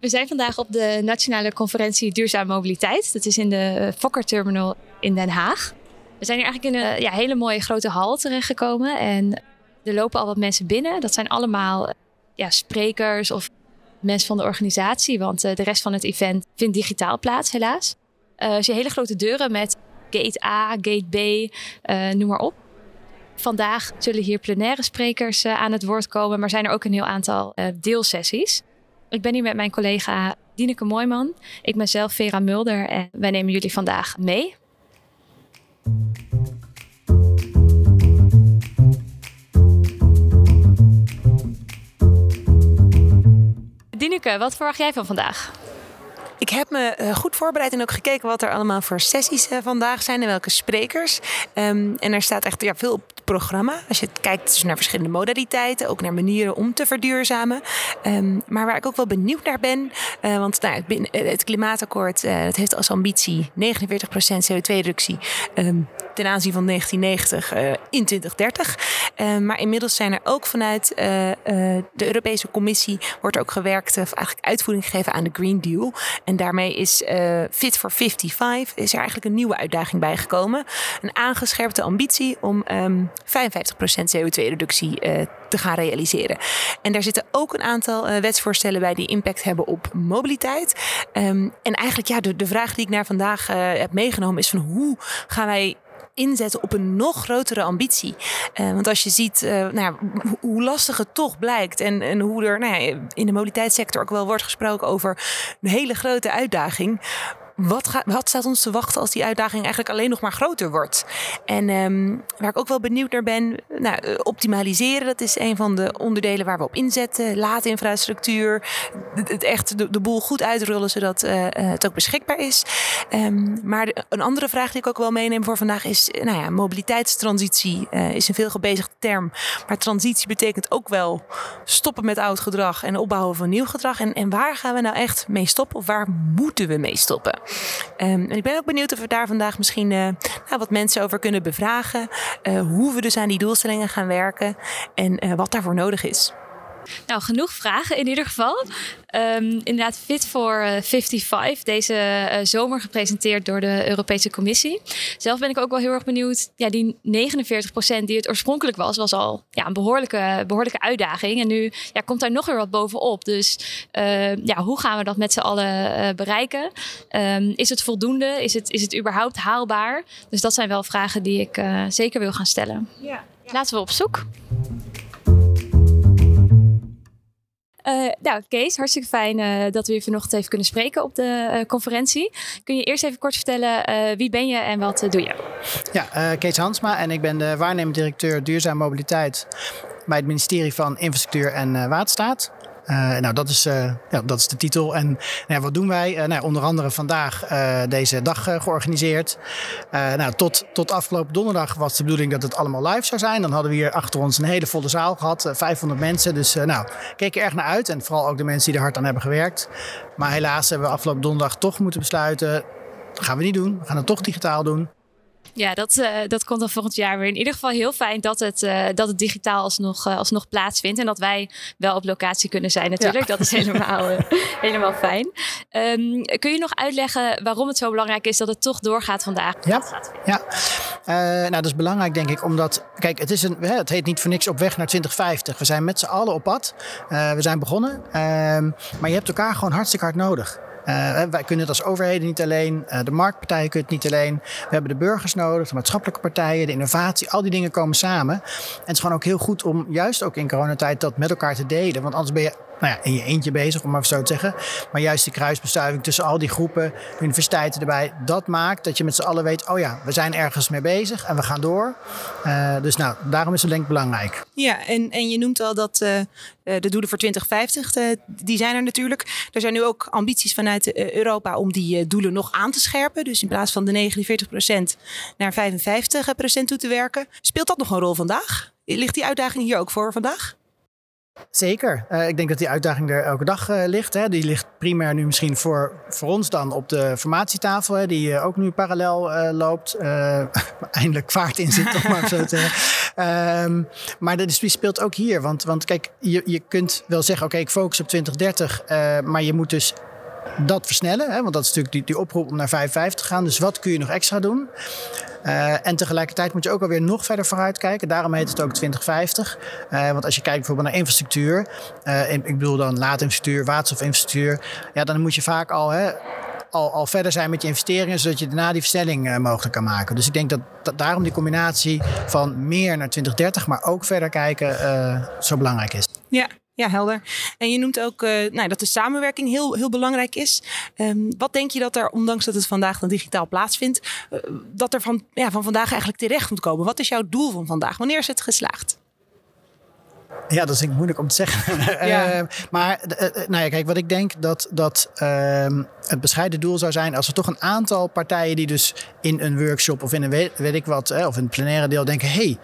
We zijn vandaag op de Nationale Conferentie Duurzame Mobiliteit. Dat is in de Fokker Terminal in Den Haag. We zijn hier eigenlijk in een ja, hele mooie grote hal terechtgekomen. En er lopen al wat mensen binnen. Dat zijn allemaal ja, sprekers of mensen van de organisatie. Want de rest van het event vindt digitaal plaats, helaas. Uh, dus hele grote deuren met gate A, gate B, noem maar op. Vandaag zullen hier plenaire sprekers aan het woord komen, maar zijn er ook een heel aantal deelsessies. Ik ben hier met mijn collega Dineke Mooiman. Ik ben zelf Vera Mulder en wij nemen jullie vandaag mee. Dineke, wat verwacht jij van vandaag? Ik heb me uh, goed voorbereid en ook gekeken wat er allemaal voor sessies uh, vandaag zijn en welke sprekers. Um, en er staat echt ja, veel op het programma. Als je kijkt naar verschillende modaliteiten, ook naar manieren om te verduurzamen. Um, maar waar ik ook wel benieuwd naar ben, uh, want nou, het, het klimaatakkoord het heeft als ambitie 49% CO2-reductie um, ten aanzien van 1990 in 2030. maar inmiddels zijn er ook vanuit de Europese Commissie wordt ook gewerkt, of eigenlijk uitvoering gegeven aan de Green Deal. En daarmee is Fit for 55 is er eigenlijk een nieuwe uitdaging bijgekomen. Een aangescherpte ambitie om um, 55% CO2-reductie uh, te gaan realiseren. En daar zitten ook een aantal wetsvoorstellen bij die impact hebben op mobiliteit. Um, en eigenlijk ja, de, de vraag die ik naar vandaag heb meegenomen is van hoe gaan wij inzetten op een nog grotere ambitie. Uh, want als je ziet uh, nou hoe lastig het toch blijkt en, en hoe er nou ja, in de mobiliteitssector ook wel wordt gesproken over een hele grote uitdaging wat, staat ons te wachten als die uitdaging eigenlijk alleen nog maar groter wordt? En um, waar ik ook wel benieuwd naar ben, nou, eh, optimaliseren, dat is een van de onderdelen waar we op inzetten. Laadinfrastructuur, het echt de, boel goed uitrollen zodat uh, het ook beschikbaar is. Um, maar een andere vraag die ik ook wel meeneem voor vandaag is, nou ja, mobiliteitstransitie is een veel gebezigde term. Maar transitie betekent ook wel stoppen met oud gedrag en opbouwen van nieuw gedrag. En, en waar gaan we nou echt mee stoppen of waar moeten we mee stoppen? Um, en ik ben ook benieuwd of we daar vandaag misschien uh, nou, wat mensen over kunnen bevragen. Uh, hoe we dus aan die doelstellingen gaan werken en uh, wat daarvoor nodig is. Nou, genoeg vragen in ieder geval. Um, inderdaad, Fit for 55, deze uh, zomer gepresenteerd door de Europese Commissie. Zelf ben ik ook wel heel erg benieuwd. Ja, die 49% die het oorspronkelijk was, was al ja, een behoorlijke, behoorlijke uitdaging. En nu ja, komt daar nog weer wat bovenop. Dus uh, ja, hoe gaan we dat met z'n allen uh, bereiken? Um, is het voldoende? Is het, is het überhaupt haalbaar? Dus dat zijn wel vragen die ik zeker wil gaan stellen. Ja, ja. Laten we op zoek. Uh, nou, Kees, hartstikke fijn uh, dat we je vanochtend even kunnen spreken op de uh, conferentie. Kun je eerst even kort vertellen wie ben je en wat doe je? Ja, Kees Hansma en ik ben de waarnemend directeur duurzame mobiliteit bij het ministerie van Infrastructuur en Waterstaat. Uh, nou, dat is, uh, ja, dat is de titel. En nou, wat doen wij? Uh, nou, onder andere vandaag deze dag georganiseerd. nou, tot, tot afgelopen donderdag was de bedoeling dat het allemaal live zou zijn. Dan hadden we hier achter ons een hele volle zaal gehad, 500 mensen. Dus nou, keek er erg naar uit. En vooral ook de mensen die er hard aan hebben gewerkt. Maar helaas hebben we afgelopen donderdag toch moeten besluiten. Dat gaan we niet doen. We gaan het toch digitaal doen. Ja, dat, uh, dat komt dan volgend jaar weer. In ieder geval heel fijn dat het, uh, dat het digitaal alsnog, uh, alsnog plaatsvindt. En dat wij wel op locatie kunnen zijn natuurlijk. Ja. Dat is helemaal, helemaal fijn. Um, kun je nog uitleggen waarom het zo belangrijk is dat het toch doorgaat vandaag? Ja, ja. nou dat is belangrijk denk ik. Omdat, kijk, het, is een, het heet niet voor niks op weg naar 2050. We zijn met z'n allen op pad. we zijn begonnen. Ehm, maar je hebt elkaar gewoon hartstikke hard nodig. Uh, wij kunnen het als overheden niet alleen, uh, de marktpartijen kunnen het niet alleen. We hebben de burgers nodig, de maatschappelijke partijen, de innovatie, al die dingen komen samen. En het is gewoon ook heel goed om juist ook in coronatijd dat met elkaar te delen. Want anders ben je nou ja, in je eentje bezig, om maar zo te zeggen. Maar juist die kruisbestuiving tussen al die groepen, universiteiten erbij, dat maakt dat je met z'n allen weet, oh ja, we zijn ergens mee bezig en we gaan door. Uh, dus nou, daarom is het denk ik belangrijk. Ja, en, en je noemt al dat uh, de doelen voor 2050, uh, die zijn er natuurlijk. Er zijn nu ook ambities vanuit Europa om die doelen nog aan te scherpen. Dus in plaats van de 49% naar 55% toe te werken. Speelt dat nog een rol vandaag? Ligt die uitdaging hier ook voor vandaag? Zeker. Uh, ik denk dat die uitdaging er elke dag uh, ligt. Hè. Die ligt primair nu misschien voor, voor ons dan op de formatietafel, hè, die uh, ook nu parallel loopt. eindelijk vaart in zit, toch maar zo te um, Maar de speelt ook hier. Want, want kijk, je, je kunt wel zeggen, oké, okay, ik focus op 2030, maar je moet dus dat versnellen. Hè, want dat is natuurlijk die, die oproep om naar 55 te gaan. Dus wat kun je nog extra doen? Uh, en tegelijkertijd moet je ook alweer nog verder vooruit kijken. Daarom heet het ook 2050. Uh, want als je kijkt bijvoorbeeld naar infrastructuur. Uh, ik bedoel dan laadinfrastructuur, waterstofinfrastructuur. Ja, dan moet je vaak al... Hè, al, al verder zijn met je investeringen, zodat je daarna die versnelling mogelijk kan maken. Dus ik denk dat, dat daarom die combinatie van meer naar 2030, maar ook verder kijken, zo belangrijk is. Ja, ja, helder. En je noemt ook uh, nou, dat de samenwerking heel, heel belangrijk is. Um, wat denk je dat er, ondanks dat het vandaag dan digitaal plaatsvindt, uh, dat er van, ja, van vandaag eigenlijk terecht moet komen? Wat is jouw doel van vandaag? Wanneer is het geslaagd? Ja, dat is ik moeilijk om te zeggen. Ja. uh, maar nou ja, kijk, wat ik denk dat, dat uh, het bescheiden doel zou zijn als er toch een aantal partijen die dus in een workshop of in een weet, weet ik wat, hè, of in het plenaire deel denken: hé, hey,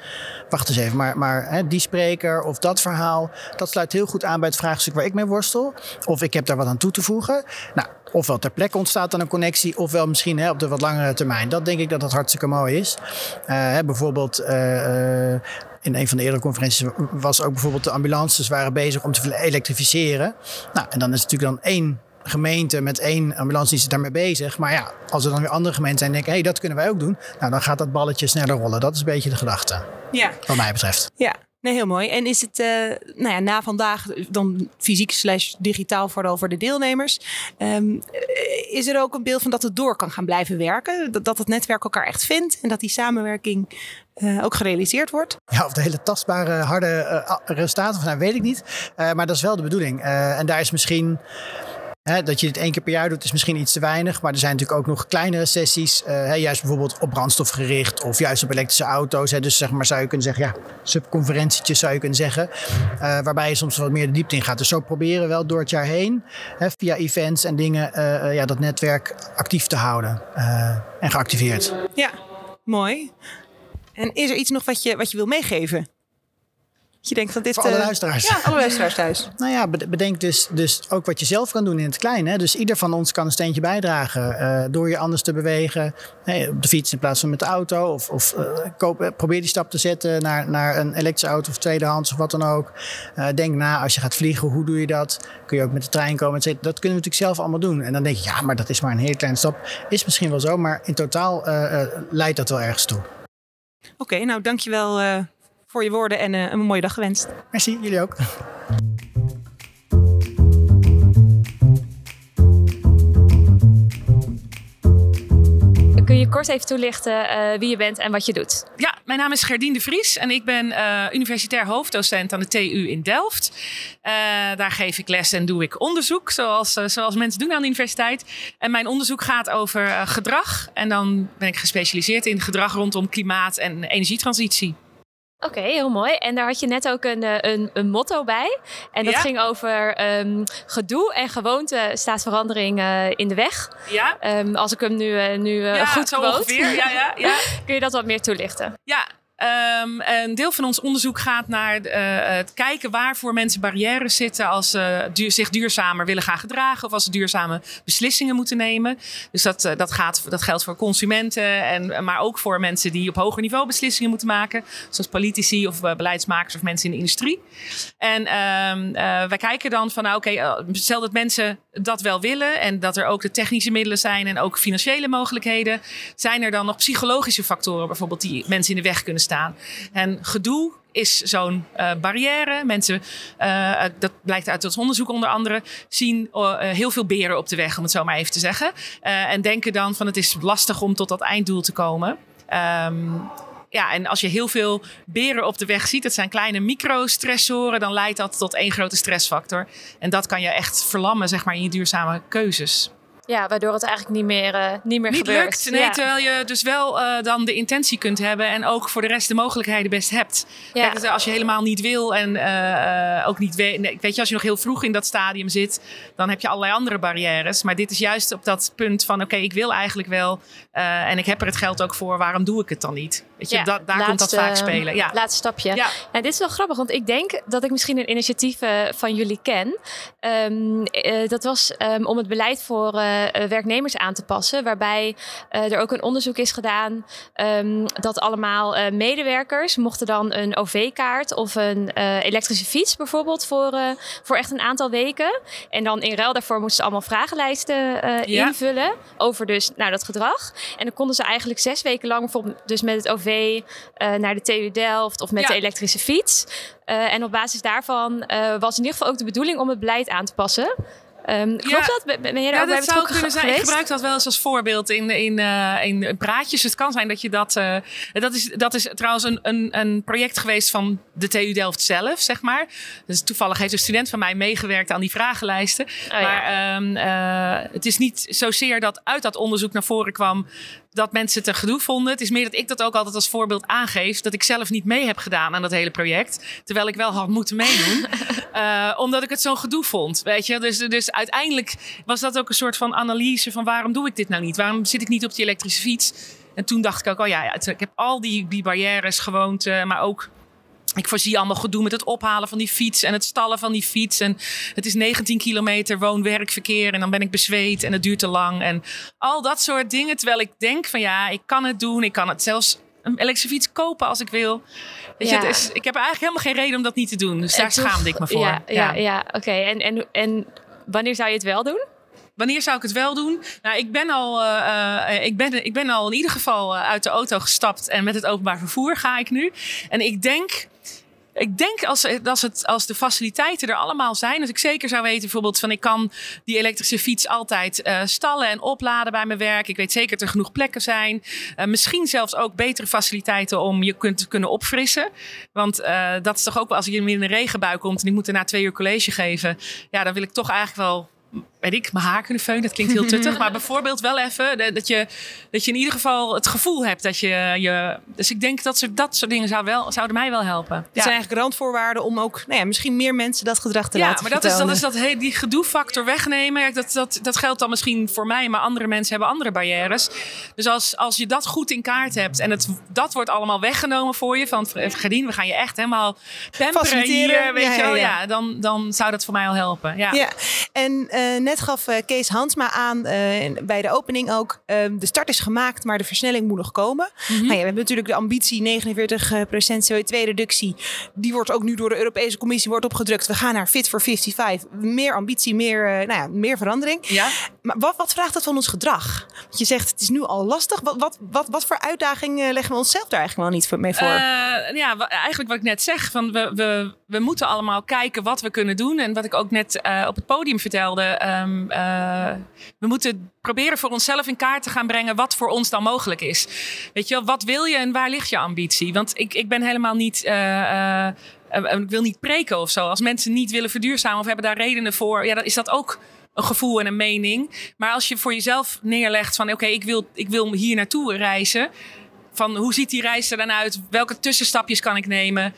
wacht eens even, maar, maar hè, die spreker of dat verhaal, dat sluit heel goed aan bij het vraagstuk waar ik mee worstel. Of ik heb daar wat aan toe te voegen. Nou, ofwel ter plekke ontstaat dan een connectie, ofwel misschien hè, op de wat langere termijn. Dat denk ik dat dat hartstikke mooi is. Hè, bijvoorbeeld. In een van de eerdere conferenties was ook bijvoorbeeld de ambulances waren bezig om te elektrificeren. Nou, en dan is het natuurlijk dan één gemeente met één ambulance die is daarmee bezig. Maar ja, als er dan weer andere gemeenten zijn denken, hé, hey, dat kunnen wij ook doen. Nou, dan gaat dat balletje sneller rollen. Dat is een beetje de gedachte. Ja. Wat mij betreft. Ja, Nee, heel mooi. En is het uh, nou ja, na vandaag dan fysiek slash digitaal vooral voor de deelnemers. Um, is er ook een beeld van dat het door kan gaan blijven werken? Dat, dat het netwerk elkaar echt vindt en dat die samenwerking uh, ook gerealiseerd wordt? Ja, of de hele tastbare, harde uh, resultaten van, nou, weet ik niet. maar dat is wel de bedoeling. en daar is misschien dat je dit één keer per jaar doet is misschien iets te weinig. Maar er zijn natuurlijk ook nog kleinere sessies. Uh, juist bijvoorbeeld op brandstof gericht of juist op elektrische auto's. dus zeg maar zou je kunnen zeggen, ja, subconferentietjes zou je kunnen zeggen. Uh, waarbij je soms wat meer de diepte in gaat. Dus zo proberen we wel door het jaar heen, via events en dingen, uh, ja, dat netwerk actief te houden en geactiveerd. Ja, mooi. En is er iets nog wat je, wat je wil meegeven? Je denkt dat dit. Voor alle eh, luisteraars. Ja, alle luisteraars thuis. nou ja, bedenk dus, dus ook wat je zelf kan doen in het klein. Hè? Dus ieder van ons kan een steentje bijdragen. Uh, door je anders te bewegen. op de fiets in plaats van met de auto. Of, of uh, koop, probeer die stap te zetten naar, naar een elektrische auto of tweedehands of wat dan ook. denk na als je gaat vliegen, hoe doe je dat? Kun je ook met de trein komen? Dat kunnen we natuurlijk zelf allemaal doen. En dan denk je, ja, maar dat is maar een hele kleine stap. Is misschien wel zo, maar in totaal leidt dat wel ergens toe. Oké, nou dankjewel voor je woorden en uh, een mooie dag gewenst. Merci, jullie ook. Kun je kort even toelichten uh, wie je bent en wat je doet? Ja, mijn naam is Gerdien de Vries en ik ben uh, universitair hoofddocent aan de TU in Delft. Uh, daar geef ik les en doe ik onderzoek, zoals, zoals mensen doen aan de universiteit. En mijn onderzoek gaat over gedrag. En dan ben ik gespecialiseerd in gedrag rondom klimaat en energietransitie. Oké, heel mooi. En daar had je net ook een, eh, een, een motto bij. En dat ging over um, gedoe en gewoonte staat verandering uh, in de weg. Ja. Um, als ik hem nu, uh, nu ja, goed quote. Ja, ja, ja. Kun je dat wat meer toelichten? Ja, Um, een deel van ons onderzoek gaat naar uh, het kijken waarvoor mensen barrières zitten als ze zich duurzamer willen gaan gedragen of als ze duurzame beslissingen moeten nemen. Dus dat, uh, dat, gaat, dat geldt voor consumenten, en, maar ook voor mensen die op hoger niveau beslissingen moeten maken, zoals politici of beleidsmakers of mensen in de industrie. En um, wij kijken dan van, nou oké, okay, stel dat mensen dat wel willen en dat er ook de technische middelen zijn en ook financiële mogelijkheden, zijn er dan nog psychologische factoren bijvoorbeeld die mensen in de weg kunnen staan. En gedoe is zo'n uh, barrière. Mensen, uh, dat blijkt uit ons onderzoek onder andere, zien uh, heel veel beren op de weg, om het zo maar even te zeggen. en denken dan van het is lastig om tot dat einddoel te komen. Um, ja, en als je heel veel beren op de weg ziet, dat zijn kleine microstressoren, dan leidt dat tot één grote stressfactor. En dat kan je echt verlammen, zeg maar, in je duurzame keuzes. Ja, waardoor het eigenlijk niet meer, uh, niet meer niet gebeurt. lukt. Nee, terwijl je dus wel uh, dan de intentie kunt hebben en ook voor de rest de mogelijkheden best hebt. Ja. Kijk, dus als je helemaal niet wil en uh, ook niet weet, nee, weet je, als je nog heel vroeg in dat stadium zit, dan heb je allerlei andere barrières. Maar dit is juist op dat punt van: oké, okay, ik wil eigenlijk wel en ik heb er het geld ook voor, waarom doe ik het dan niet? Weet je, da daar komt dat vaak spelen. Ja. Laatste stapje. Ja. dit is wel grappig, want ik denk dat ik misschien een initiatief van jullie ken. Ehm, dat was ehm, om het beleid voor werknemers aan te passen, waarbij er ook een onderzoek is gedaan um, dat allemaal medewerkers mochten dan een OV-kaart of een elektrische fiets bijvoorbeeld voor, voor echt een aantal weken. En dan in ruil daarvoor moesten ze allemaal vragenlijsten invullen over dus nou, dat gedrag. En dan konden ze eigenlijk zes weken lang bijvoorbeeld dus met het OV uh, naar de TU Delft of met de elektrische fiets. Uh, en op basis daarvan uh, was in ieder geval ook de bedoeling om het beleid aan te passen. Um, klopt dat? Ben je daar ja, dat zou kunnen zijn. Ik gebruik dat wel eens als voorbeeld in, in, uh, in praatjes. Het kan zijn dat je dat... Uh, dat, is, dat is trouwens een, een, een project geweest van de TU Delft zelf, zeg maar. Dus toevallig heeft een student van mij meegewerkt aan die vragenlijsten. Oh, maar um, uh, het is niet zozeer dat uit dat onderzoek naar voren kwam dat mensen het een gedoe vonden. Het is meer dat ik dat ook altijd als voorbeeld aangeef. Dat ik zelf niet mee heb gedaan aan dat hele project. Terwijl ik wel had moeten meedoen. uh, omdat ik het zo'n gedoe vond. Weet je? Dus, dus uiteindelijk was dat ook een soort van analyse van waarom doe ik dit nou niet? Waarom zit ik niet op die elektrische fiets? En toen dacht ik ook, oh ja, ik heb al die, die barrières, gewoonten, maar ook ik voorzie allemaal gedoe met het ophalen van die fiets en het stallen van die fiets. En het is 19 kilometer woon-werkverkeer en dan ben ik bezweet en het duurt te lang. En al dat soort dingen. Terwijl ik denk van ja, ik kan het doen. Ik kan het zelfs een elektrische fiets kopen als ik wil. Weet je, is, ik heb eigenlijk helemaal geen reden om dat niet te doen. Dus daar schaamde ik me voor. Ja, ja, ja. oké. En, en, en wanneer zou je het wel doen? Wanneer zou ik het wel doen? Nou, ik ben al, uh, ik ben, ik ben al in ieder geval uit de auto gestapt en met het openbaar vervoer ga ik nu. En ik denk ik denk als, als, het, als de faciliteiten er allemaal zijn, als ik zeker zou weten bijvoorbeeld van ik kan die elektrische fiets altijd uh, stallen en opladen bij mijn werk. Ik weet zeker dat er genoeg plekken zijn. Uh, misschien zelfs ook betere faciliteiten om je kunt, te kunnen opfrissen. Want uh, dat is toch ook wel als je in een regenbui komt en ik moet er na twee uur college geven. Ja, dan wil ik toch eigenlijk wel weet ik, mijn haar kunnen feunen. Dat klinkt heel tuttig. maar bijvoorbeeld wel even dat je, dat je in ieder geval het gevoel hebt dat je... je dus ik denk dat soort, dat soort dingen zou wel, zouden mij wel helpen. Het zijn eigenlijk randvoorwaarden om ook nou ja, misschien meer mensen dat gedrag te laten Ja, maar dat is, dat is dat hey, die gedoefactor wegnemen. Dat, dat, dat geldt dan misschien voor mij, maar andere mensen hebben andere barrières. Dus als, als je dat goed in kaart hebt en het, dat wordt allemaal weggenomen voor je... van Gerdien, we gaan je echt helemaal pamperen hier, weet je wel. Ja, dan, dan zou dat voor mij al helpen. Ja, ja. en... Uh, net gaf uh, Kees Hansma aan uh, bij de opening ook. Uh, de start is gemaakt, maar de versnelling moet nog komen. Mm -hmm. nou ja, we hebben natuurlijk de ambitie 49% CO2-reductie. Die wordt ook nu door de Europese Commissie wordt opgedrukt. We gaan naar Fit for 55. Meer ambitie, meer, nou ja, meer verandering. Ja. Maar wat, wat vraagt dat van ons gedrag? Want je zegt het is nu al lastig. Wat, wat, wat, wat voor uitdaging leggen we onszelf daar eigenlijk wel niet mee voor? ja, eigenlijk wat ik net zeg. Van we, we, we moeten allemaal kijken wat we kunnen doen. En wat ik ook net op het podium vertelde. Um, uh, we moeten proberen voor onszelf in kaart te gaan brengen wat voor ons dan mogelijk is. Weet je wel, wat wil je en waar ligt je ambitie? Want ik, ik ben helemaal niet. Uh, ik wil niet preken of zo. Als mensen niet willen verduurzamen of hebben daar redenen voor, ja, dan is dat ook een gevoel en een mening. Maar als je voor jezelf neerlegt van oké, ik, wil, ik wil hier naartoe reizen van hoe ziet die reis er dan uit? Welke tussenstapjes kan ik nemen?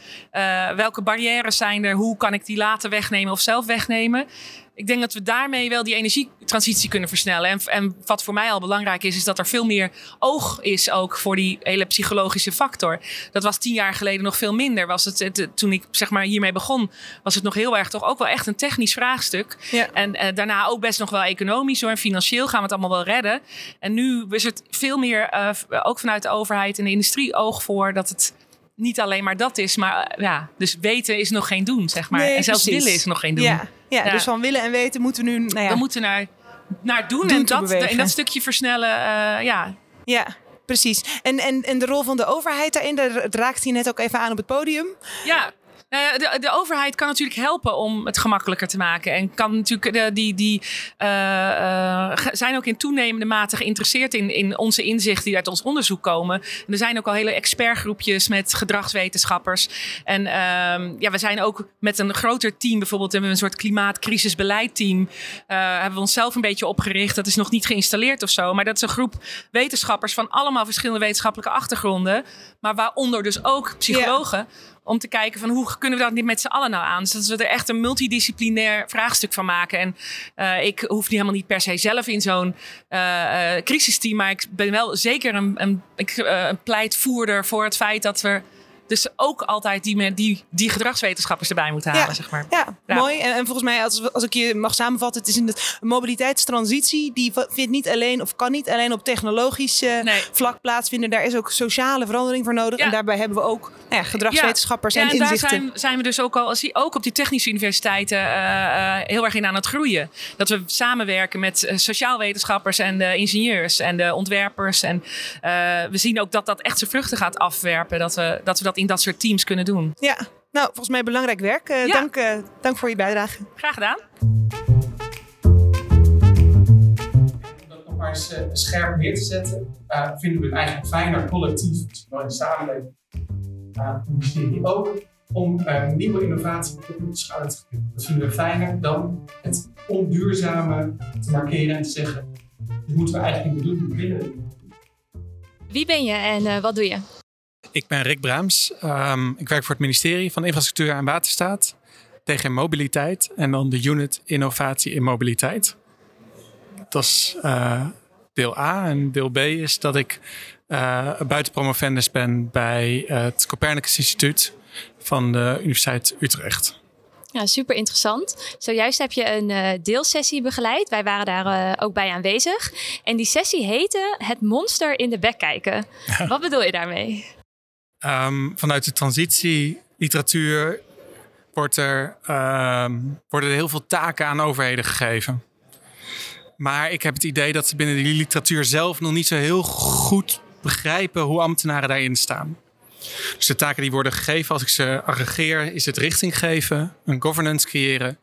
Welke barrières zijn er? Hoe kan ik die later wegnemen of zelf wegnemen? Ik denk dat we daarmee wel die energietransitie kunnen versnellen. En, en, wat voor mij al belangrijk is, is dat er veel meer oog is ook voor die hele psychologische factor. Dat was tien jaar geleden nog veel minder. Was het, het toen ik zeg maar hiermee begon, was het nog heel erg toch ook wel echt een technisch vraagstuk. Ja. En uh, daarna ook best nog wel economisch hoor. En financieel gaan we het allemaal wel redden. En nu is het veel meer, uh, ook vanuit de overheid en de industrie, oog voor dat het niet alleen maar dat is, maar eh, ja, dus weten is nog geen doen, zeg maar. en zelfs willen is nog geen doen. Ja, ja, dus van willen en weten moeten we nu. Nou ja, we moeten naar, naar doen, en dat, in dat stukje versnellen. Uh, ja. ja, precies. En, en, en de rol van de overheid daarin, dat raakt hij net ook even aan op het podium. Ja, nou de, overheid kan natuurlijk helpen om het gemakkelijker te maken. En kan natuurlijk die, die uh, uh, zijn ook in toenemende mate geïnteresseerd in, in onze inzichten die uit ons onderzoek komen. En er zijn ook al hele expertgroepjes met gedragswetenschappers. En uh, ja, we zijn ook met een groter team, bijvoorbeeld hebben we een soort klimaatkrisisbeleidteam. Eh, hebben we onszelf een beetje opgericht. Dat is nog niet geïnstalleerd of zo. Maar dat is een groep wetenschappers van allemaal verschillende wetenschappelijke achtergronden. Maar waaronder dus ook psychologen om te kijken van hoe kunnen we dat niet met z'n allen nou aan. Dus dat we er echt een multidisciplinair vraagstuk van maken. En uh, ik hoef niet helemaal niet per se zelf in zo'n uh, crisisteam, maar ik ben wel zeker een, een, een pleitvoerder voor het feit dat we dus ook altijd die, die, die gedragswetenschappers erbij moeten halen, ja. zeg maar. Ja, mooi. En, en, volgens mij, als, als ik je mag samenvatten, het is een mobiliteitstransitie. Die vindt niet alleen of kan niet alleen op technologisch vlak plaatsvinden. Daar is ook sociale verandering voor nodig. En daarbij hebben we ook nou gedragswetenschappers en, en inzichten. daar zijn, zijn, we dus ook al, als ook op die technische universiteiten uh, uh, heel erg in aan het groeien. Dat we samenwerken met uh, sociaalwetenschappers en de ingenieurs en de ontwerpers. En we zien ook dat dat echt zijn vruchten gaat afwerpen. Dat we dat, we dat in dat soort teams kunnen doen. Ja, nou, volgens mij belangrijk werk. Uh, ja. dank, uh, dank voor je bijdrage. Graag gedaan. Om dat nog maar eens uh, scherp neer te zetten, vinden we het eigenlijk fijner collectief, dus wel in samenleving, uh, ook om nieuwe innovatie op te schouder te geven. Dat vinden we fijner dan het onduurzame te markeren en te zeggen, dit moeten we eigenlijk niet doen, we willen Wie ben je en wat doe je? Ik ben Rick Braams. Um, ik werk voor het ministerie van Infrastructuur en Waterstaat. Tegen mobiliteit en dan de unit innovatie in mobiliteit. Dat is uh, deel A. En deel B is dat ik uh, buitenpromovendus ben bij het Copernicus Instituut van de Universiteit Utrecht. Ja, super interessant. Zojuist heb je een uh, deelsessie begeleid. Wij waren daar uh, ook bij aanwezig. En die sessie heette Het monster in de bek kijken. Wat bedoel je daarmee? Um, vanuit de transitieliteratuur wordt er, um, worden er heel veel taken aan overheden gegeven. Maar ik heb het idee dat ze binnen die literatuur zelf nog niet zo heel goed begrijpen hoe ambtenaren daarin staan. Dus de taken die worden gegeven, als ik ze aggregeer, is het richting geven, een governance creëren,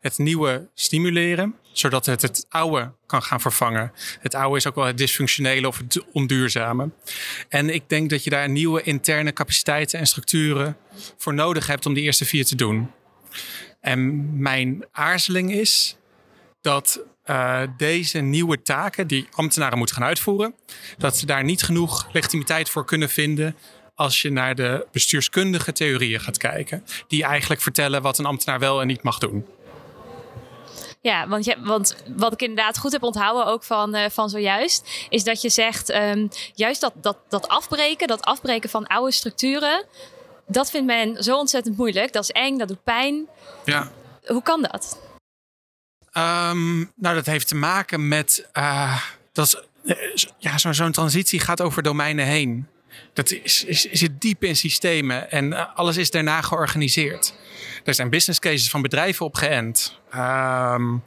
het nieuwe stimuleren, zodat het het oude kan gaan vervangen. Het oude is ook wel het dysfunctionele of het onduurzame. En ik denk dat je daar nieuwe interne capaciteiten en structuren voor nodig hebt om die eerste vier te doen. En mijn aarzeling is dat uh, deze nieuwe taken die ambtenaren moeten gaan uitvoeren, dat ze daar niet genoeg legitimiteit voor kunnen vinden als je naar de bestuurskundige theorieën gaat kijken, die eigenlijk vertellen wat een ambtenaar wel en niet mag doen. Ja, want, je, want wat ik inderdaad goed heb onthouden ook van, uh, van zojuist, is dat je zegt, um, juist dat, dat, dat afbreken, dat afbreken van oude structuren, dat vindt men zo ontzettend moeilijk. Dat is eng, dat doet pijn. Ja. Hoe kan dat? Um, nou, dat heeft te maken met, uh, dat is, ja, zo'n zo transitie gaat over domeinen heen. Dat is, is, zit diep in systemen en uh, alles is daarna georganiseerd. Er zijn business cases van bedrijven op geënt. Um,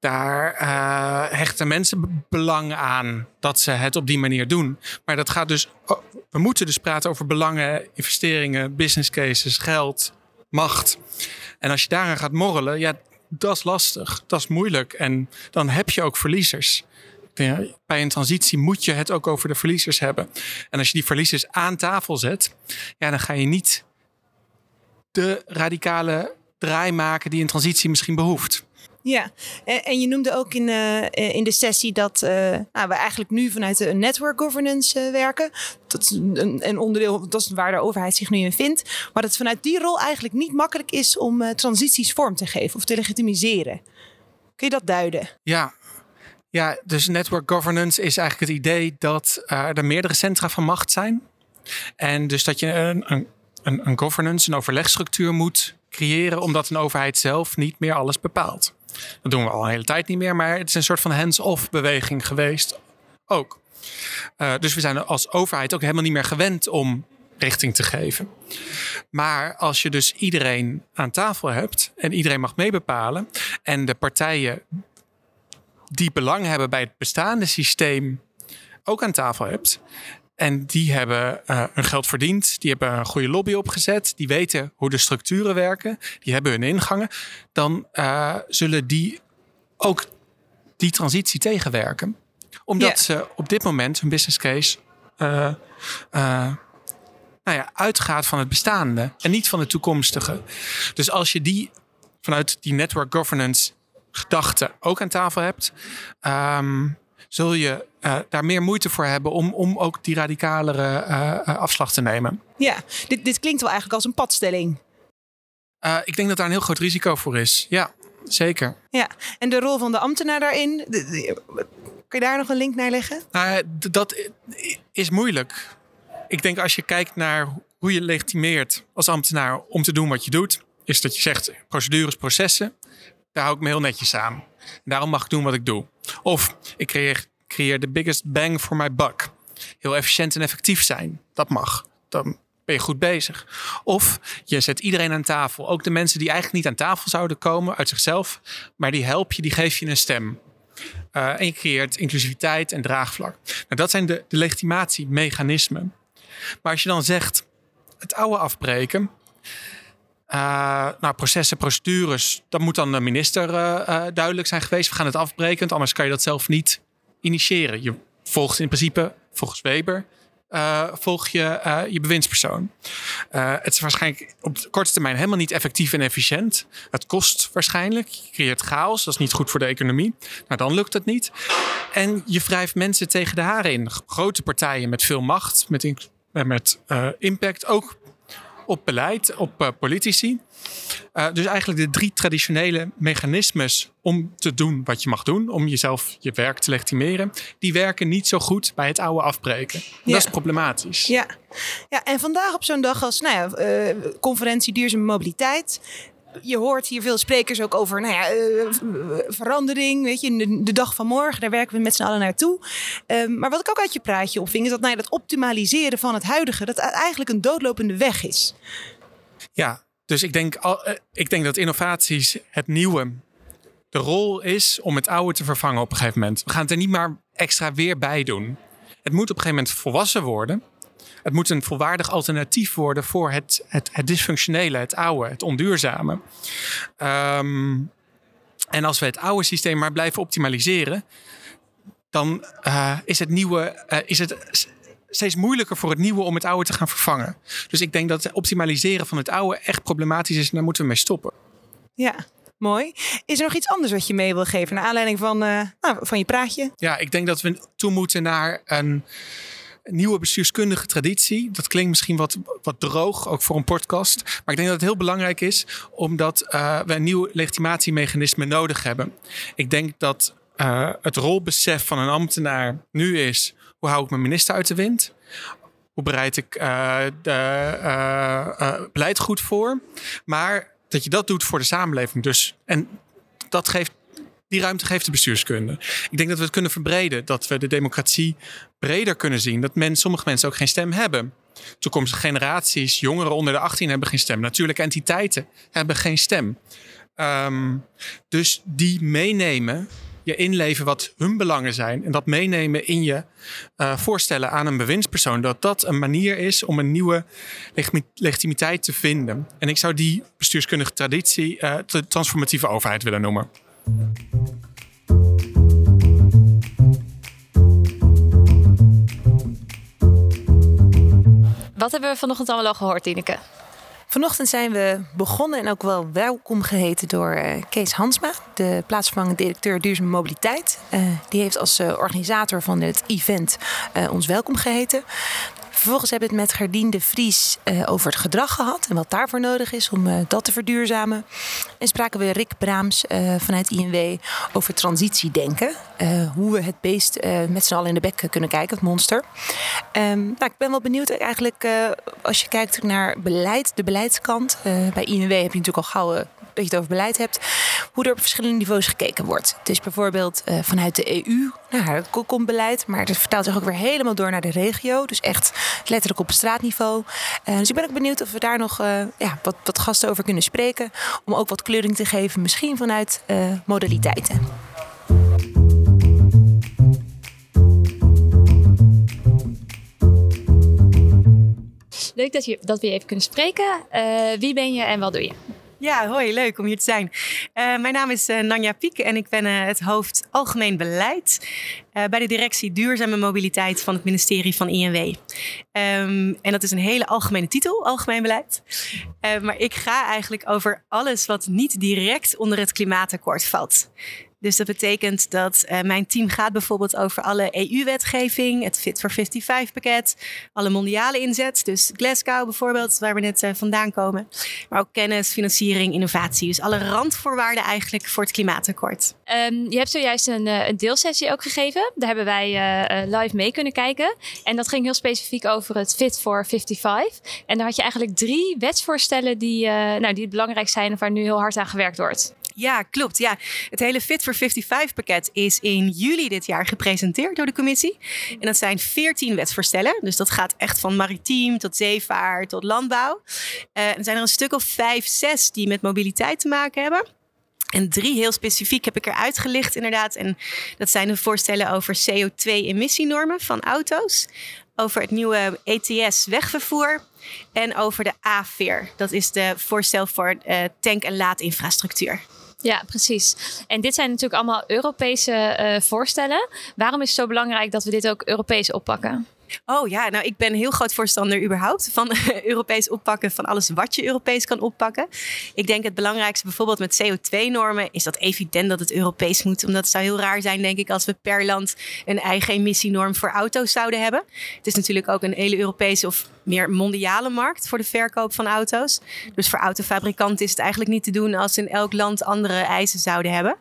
daar uh, hechten mensen belang aan dat ze het op die manier doen. Maar dat gaat dus. We moeten dus praten over belangen, investeringen, business cases, geld, macht. En als je daaraan gaat morrelen, ja, dat is lastig. Dat is moeilijk. En dan heb je ook verliezers. Bij een transitie moet je het ook over de verliezers hebben. En als je die verliezers aan tafel zet, ja, dan ga je niet de radicale draai maken die een transitie misschien behoeft. Ja, en, en je noemde ook in, uh, in de sessie dat uh, nou, we eigenlijk nu vanuit de network governance uh, werken. Dat is een, een, onderdeel, dat is waar de overheid zich nu in vindt. Maar dat het vanuit die rol eigenlijk niet makkelijk is om transities vorm te geven of te legitimiseren. Kun je dat duiden? Ja, ja, dus network governance is eigenlijk het idee dat er meerdere centra van macht zijn. En dus dat je een, een, een, governance, een overlegstructuur moet creëren, omdat een overheid zelf niet meer alles bepaalt. Dat doen we al een hele tijd niet meer, maar het is een soort van hands-off beweging geweest ook. Uh, dus we zijn als overheid ook helemaal niet meer gewend om richting te geven. Maar als je dus iedereen aan tafel hebt en iedereen mag meebepalen en de partijen die belang hebben bij het bestaande systeem ook aan tafel hebt. En die hebben uh, hun geld verdiend, die hebben een goede lobby opgezet, die weten hoe de structuren werken, die hebben hun ingangen. Dan uh, zullen die ook die transitie tegenwerken. Omdat yeah. ze op dit moment hun business case uh, nou ja, uitgaat van het bestaande en niet van het toekomstige. Dus als je die vanuit die network governance gedachte ook aan tafel hebt, um, zul je daar meer moeite voor hebben om, om ook die radicalere afslag te nemen. Ja, dit, dit klinkt wel eigenlijk als een padstelling. ik denk dat daar een heel groot risico voor is. Ja, zeker. Ja, en de rol van de ambtenaar daarin, kun je daar nog een link naar leggen? Nou, dat is moeilijk. Ik denk als je kijkt naar hoe je legitimeert als ambtenaar om te doen wat je doet, is dat je zegt procedures, processen, daar hou ik me heel netjes aan. daarom mag ik doen wat ik doe. Of ik creëer, creëer de biggest bang for my buck. Heel efficiënt en effectief zijn. Dat mag. Dan ben je goed bezig. Of je zet iedereen aan tafel. Ook de mensen die eigenlijk niet aan tafel zouden komen uit zichzelf. Maar die help je, die geef je een stem. Uh, en je creëert inclusiviteit en draagvlak. Nou, dat zijn de, de legitimatiemechanismen. Maar als je dan zegt het oude afbreken. Uh, nou, processen, procedures, dat moet dan de minister uh, duidelijk zijn geweest. We gaan het afbreken, anders kan je dat zelf niet initiëren. Je volgt in principe, volgens Weber, volg je je bewindspersoon. Het is waarschijnlijk op de korte termijn helemaal niet effectief en efficiënt. Het kost waarschijnlijk. Je creëert chaos. Dat is niet goed voor de economie. Nou, dan lukt het niet. En je wrijft mensen tegen de haren in. Grote partijen met veel macht, met, met impact. Ook op beleid, op uh, politici. Uh, dus eigenlijk de drie traditionele mechanismes om te doen wat je mag doen, om jezelf je werk te legitimeren, die werken niet zo goed bij het oude afbreken. Ja. Dat is problematisch. Ja. ja, en vandaag op zo'n dag als nou ja, uh, conferentie duurzame mobiliteit je hoort hier veel sprekers ook over nou ja, uh, verandering. Weet je, de, de, dag van morgen, daar werken we met z'n allen naartoe. Um, maar wat ik ook uit je praatje opving, is dat nou ja, dat optimaliseren van het huidige, dat eigenlijk een doodlopende weg is. Ja, dus ik denk, uh, ik denk dat innovaties het nieuwe de rol is om het oude te vervangen op een gegeven moment. We gaan het er niet maar extra weer bij doen. Het moet op een gegeven moment volwassen worden. Het moet een volwaardig alternatief worden voor het, het, het dysfunctionele, het oude, het onduurzame. Um, en als we het oude systeem maar blijven optimaliseren, dan uh, is het nieuwe uh, is het steeds moeilijker voor het nieuwe om het oude te gaan vervangen. Dus ik denk dat het optimaliseren van het oude echt problematisch is en daar moeten we mee stoppen. Ja, Mooi. Is er nog iets anders wat je mee wil geven naar aanleiding van, uh, nou, van je praatje? Ja, ik denk dat we toe moeten naar een nieuwe bestuurskundige traditie. Dat klinkt misschien wat, wat droog, ook voor een podcast. Maar ik denk dat het heel belangrijk is, omdat uh, we een nieuw legitimatiemechanisme nodig hebben. Ik denk dat uh, het rolbesef van een ambtenaar nu is: hoe hou ik mijn minister uit de wind? Hoe bereid ik uh, de, beleid goed voor? Maar dat je dat doet voor de samenleving. Dus, en dat geeft die ruimte geeft de bestuurskunde. Ik denk dat we het kunnen verbreden. Dat we de democratie breder kunnen zien. Dat men, sommige mensen ook geen stem hebben. Toekomstige generaties, jongeren onder de 18 hebben geen stem. Natuurlijke entiteiten hebben geen stem. Um, dus die meenemen, je inleven wat hun belangen zijn. En dat meenemen in je uh, voorstellen aan een bewindspersoon. Dat dat een manier is om een nieuwe legitimiteit te vinden. En ik zou die bestuurskundige traditie de transformatieve overheid willen noemen. Wat hebben we vanochtend allemaal al gehoord, Tineke? Vanochtend zijn we begonnen en ook wel welkom geheten door uh, Kees Hansma, de plaatsvervangend directeur Duurzame Mobiliteit. Uh, die heeft als uh, organisator van het event ons welkom geheten. Vervolgens hebben we het met Gerdien de Vries uh, over het gedrag gehad en wat daarvoor nodig is om uh, dat te verduurzamen. En spraken we Rick Braams uh, vanuit INW over transitiedenken. hoe we het beest met z'n allen in de bek kunnen kijken, het monster. Um, nou, ik ben wel benieuwd eigenlijk als je kijkt naar beleid, de beleidskant. bij INW heb je natuurlijk al gauw dat je het over beleid hebt, hoe er op verschillende niveaus gekeken wordt. Het is bijvoorbeeld vanuit de EU naar haar beleid, maar dat vertaalt zich ook weer helemaal door naar de regio. Dus echt letterlijk op straatniveau. Uh, dus ik ben ook benieuwd of we daar nog uh, ja, wat, wat gasten over kunnen spreken. Om ook wat kleuring te geven, misschien vanuit modaliteiten. Leuk dat, je, dat we even kunnen spreken. wie ben je en wat doe je? Ja, hoi, leuk om hier te zijn. Uh, mijn naam is uh, Nanja Piek en ik ben uh, het hoofd Algemeen Beleid bij de directie Duurzame Mobiliteit van het ministerie van INW. Um, ehm, en dat is een hele algemene titel, Algemeen Beleid. maar ik ga eigenlijk over alles wat niet direct onder het klimaatakkoord valt. Dus dat betekent dat uh, mijn team gaat bijvoorbeeld over alle EU-wetgeving, het Fit for 55 pakket, alle mondiale inzet, dus Glasgow bijvoorbeeld, waar we net uh, vandaan komen. Maar ook kennis, financiering, innovatie. Dus alle randvoorwaarden eigenlijk voor het klimaatakkoord. Um, je hebt zojuist een, een, deelsessie ook gegeven. Daar hebben wij live mee kunnen kijken. En dat ging heel specifiek over het Fit for 55. En daar had je eigenlijk drie wetsvoorstellen die, nou, die belangrijk zijn of waar nu heel hard aan gewerkt wordt. Ja, klopt. Ja. Het hele Fit for 55 pakket is in juli dit jaar gepresenteerd door de commissie. En dat zijn 14 wetsvoorstellen. Dus dat gaat echt van maritiem tot zeevaart tot landbouw. Uh, er zijn er een stuk of vijf, zes die met mobiliteit te maken hebben. En drie heel specifiek heb ik eruit gelicht, inderdaad. En dat zijn de voorstellen over CO2-emissienormen van auto's. Over het nieuwe ETS-wegvervoer. En over de A-veer. Dat is de voorstel voor uh, tank- en laadinfrastructuur. Ja, precies. En dit zijn natuurlijk allemaal Europese uh, voorstellen. Waarom is het zo belangrijk dat we dit ook Europees oppakken? Oh ja, nou ik ben heel groot voorstander überhaupt van Europees oppakken van alles wat je Europees kan oppakken. Ik denk het belangrijkste bijvoorbeeld met CO2-normen is dat evident dat het Europees moet. Omdat het zou heel raar zijn denk ik als we per land een eigen emissienorm voor auto's zouden hebben. Het is natuurlijk ook een hele Europese of meer mondiale markt voor de verkoop van auto's. Dus voor autofabrikanten is het eigenlijk niet te doen als in elk land andere eisen zouden hebben.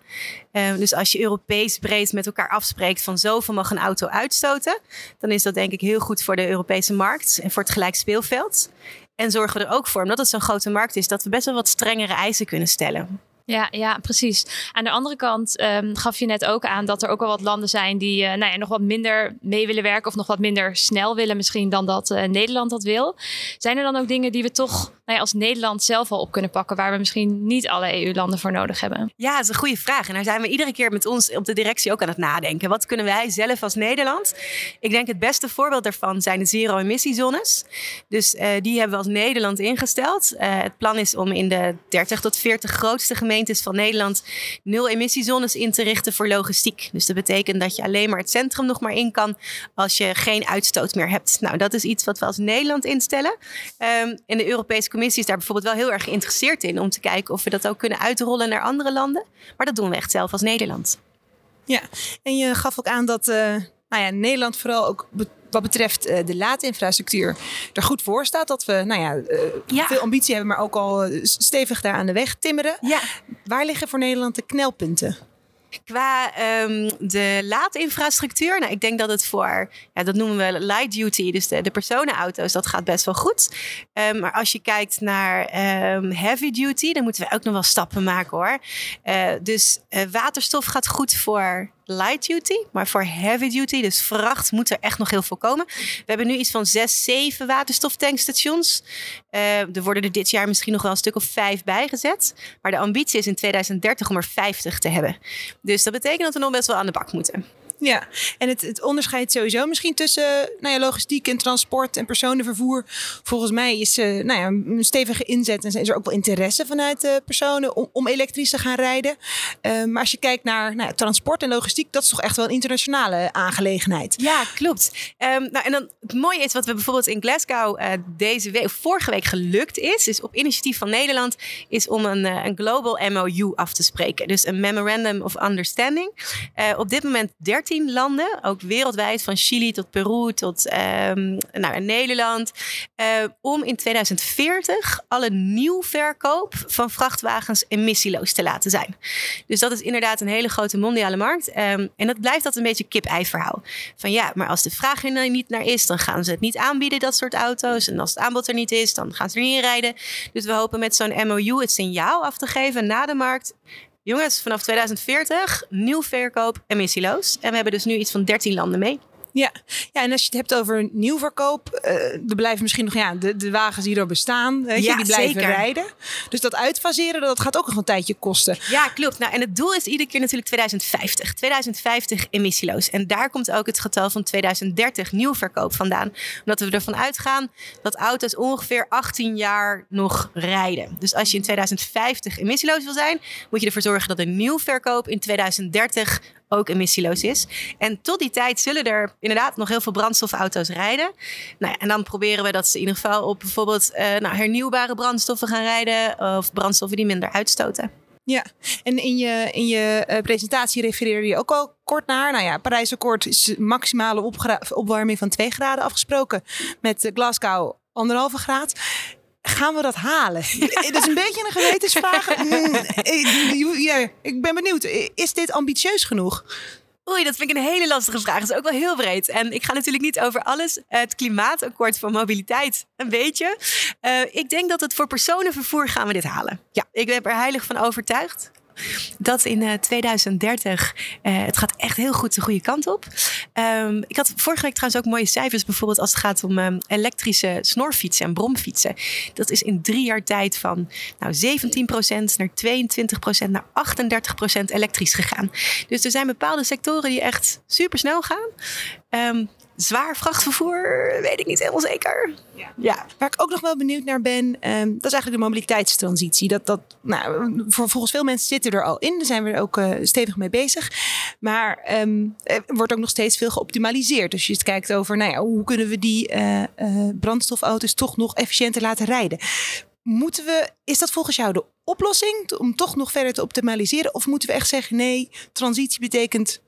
Uh, dus als je Europees breed met elkaar afspreekt van zoveel mag een auto uitstoten, dan is dat denk ik heel goed voor de Europese markt en voor het gelijk speelveld. En zorgen we er ook voor, omdat het zo'n grote markt is, dat we best wel wat strengere eisen kunnen stellen. Ja, ja, precies. Aan de andere kant um, gaf je net ook aan dat er ook wel wat landen zijn die uh, nou ja, nog wat minder mee willen werken of nog wat minder snel willen misschien dan dat uh, Nederland dat wil. Zijn er dan ook dingen die we toch nou als Nederland zelf al op kunnen pakken waar we misschien niet alle EU-landen voor nodig hebben? Ja, dat is een goede vraag. En daar zijn we iedere keer met ons op de directie ook aan het nadenken. Wat kunnen wij zelf als Nederland? Ik denk het beste voorbeeld daarvan zijn de zero-emissiezones. Dus uh, die hebben we als Nederland ingesteld. het plan is om in de 30 tot 40 grootste gemeentes van Nederland nul emissiezones in te richten voor logistiek. Dus dat betekent dat je alleen maar het centrum nog maar in kan als je geen uitstoot meer hebt. Nou, dat is iets wat we als Nederland instellen. Um, en de Europese Commissie is daar bijvoorbeeld wel heel erg geïnteresseerd in om te kijken of we dat ook kunnen uitrollen naar andere landen. Maar dat doen we echt zelf als Nederland. Ja, en je gaf ook aan dat uh, nou ja, Nederland vooral ook wat betreft uh, de laadinfrastructuur er goed voor staat. Dat we nou ja, uh, ja. veel ambitie hebben, maar ook al stevig daar aan de weg timmeren. Ja. Waar liggen voor Nederland de knelpunten? Qua um, de laadinfrastructuur, nou, ik denk dat het voor, ja, dat noemen we light duty, dus de, personenauto's, dat gaat best wel goed. Um, maar als je kijkt naar um, heavy duty, dan moeten we ook nog wel stappen maken hoor. Uh, dus uh, waterstof gaat goed voor light duty, maar voor heavy duty, dus vracht, moet er echt nog heel veel komen. We hebben nu iets van zes, zeven waterstoftankstations. Uh, er worden er dit jaar misschien nog wel een stuk of vijf bijgezet. Maar de ambitie is in 2030 om er 50 te hebben. Dus dat betekent dat we nog best wel aan de bak moeten. Ja, en het, het onderscheid sowieso misschien tussen nou ja, logistiek en transport en personenvervoer. Volgens mij is uh, nou ja, een stevige inzet en is er ook wel interesse vanuit personen om, om elektrisch te gaan rijden. Uh, maar als je kijkt naar nou ja, transport en logistiek, dat is toch echt wel een internationale aangelegenheid. Ja, klopt. Um, nou, en dan het mooie is wat we bijvoorbeeld in Glasgow uh, deze week, vorige week gelukt is, is op initiatief van Nederland, is om een, een global MOU af te spreken. Dus een Memorandum of Understanding. op dit moment 13 13 landen, ook wereldwijd, van Chili tot Peru tot um, nou, Nederland, uh, om in 2040 alle nieuwverkoop van vrachtwagens emissieloos te laten zijn. Dus dat is inderdaad een hele grote mondiale markt. Um, en dat blijft dat een beetje kip-ei-verhaal. Van ja, maar als de vraag er niet naar is, dan gaan ze het niet aanbieden, dat soort auto's. En als het aanbod er niet is, dan gaan ze er niet in rijden. Dus we hopen met zo'n MOU het signaal af te geven na de markt. Jongens, vanaf 2040 nieuw verkoop emissieloos. En we hebben dus nu iets van 13 landen mee. Ja. ja, en als je het hebt over nieuwverkoop, uh, er blijven misschien nog ja, de, de wagens die er bestaan, weet je, die blijven zeker. rijden. Dus dat uitfaseren, dat gaat ook nog een tijdje kosten. Ja, klopt. Nou, en het doel is iedere keer natuurlijk 2050. 2050 emissieloos. En daar komt ook het getal van 2030 nieuwverkoop vandaan. Omdat we ervan uitgaan dat auto's ongeveer 18 jaar nog rijden. Dus als je in 2050 emissieloos wil zijn, moet je ervoor zorgen dat de nieuwverkoop in 2030 ook emissieloos is. En tot die tijd zullen er inderdaad nog heel veel brandstofauto's rijden. Nou ja, en dan proberen we dat ze in ieder geval op bijvoorbeeld uh, nou, hernieuwbare brandstoffen gaan rijden of brandstoffen die minder uitstoten. Ja, en in je, in je uh, presentatie refereerde je ook al kort naar. Nou ja, Parijsakkoord is maximale opwarming van 2 graden afgesproken. Met Glasgow anderhalve graad. Gaan we dat halen? Dat is een beetje een gewetensvraag. Mm, ja, ik ben benieuwd. Is dit ambitieus genoeg? Oei, dat vind ik een hele lastige vraag. Dat is ook wel heel breed. En ik ga natuurlijk niet over alles. Het klimaatakkoord voor mobiliteit, een beetje. Uh, ik denk dat het voor personenvervoer gaan we dit halen. Ja, ik ben er heilig van overtuigd dat in 2030, uh, het gaat echt heel goed de goede kant op. Um, ik had vorige week trouwens ook mooie cijfers, bijvoorbeeld als het gaat om um, elektrische snorfietsen en bromfietsen. Dat is in drie jaar tijd van nou, 17% naar 22% naar 38% elektrisch gegaan. Dus er zijn bepaalde sectoren die echt super snel gaan. Um, zwaar vrachtvervoer, weet ik niet helemaal zeker. Ja. ja. Waar ik ook nog wel benieuwd naar ben, um, dat is eigenlijk de mobiliteitstransitie. Dat, dat, nou, voor, volgens veel mensen zitten er al in. Daar zijn we er ook uh, stevig mee bezig. Maar um, er wordt ook nog steeds veel geoptimaliseerd. Dus je kijkt over, nou ja, hoe kunnen we die uh, uh, brandstofauto's toch nog efficiënter laten rijden? Moeten we, is dat volgens jou de oplossing om toch nog verder te optimaliseren? Of moeten we echt zeggen, nee, transitie betekent